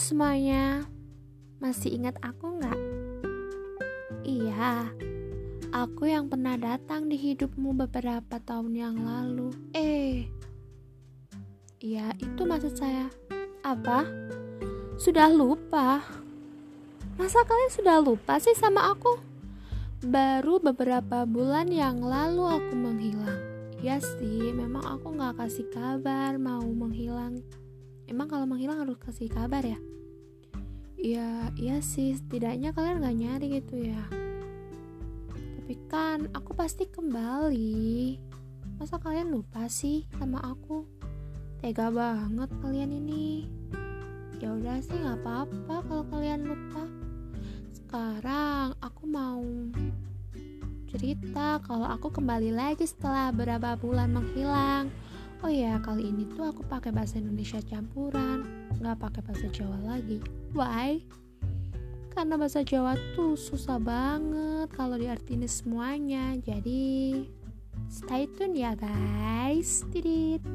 semuanya, masih ingat aku nggak? Iya, aku yang pernah datang di hidupmu beberapa tahun yang lalu. Eh, iya itu maksud saya. Apa? Sudah lupa? Masa kalian sudah lupa sih sama aku? Baru beberapa bulan yang lalu aku menghilang. Iya sih, memang aku nggak kasih kabar mau menghilang. Emang kalau menghilang harus kasih kabar ya? Iya, iya sih, setidaknya kalian nggak nyari gitu ya. Tapi kan aku pasti kembali. Masa kalian lupa sih sama aku? Tega banget kalian ini. Ya udah sih nggak apa-apa kalau kalian lupa. Sekarang aku mau cerita kalau aku kembali lagi setelah beberapa bulan menghilang. Oh ya, kali ini tuh aku pakai bahasa Indonesia campuran, nggak pakai bahasa Jawa lagi. Why? Karena bahasa Jawa tuh susah banget kalau diartiin semuanya. Jadi, stay tune ya guys. Tidit.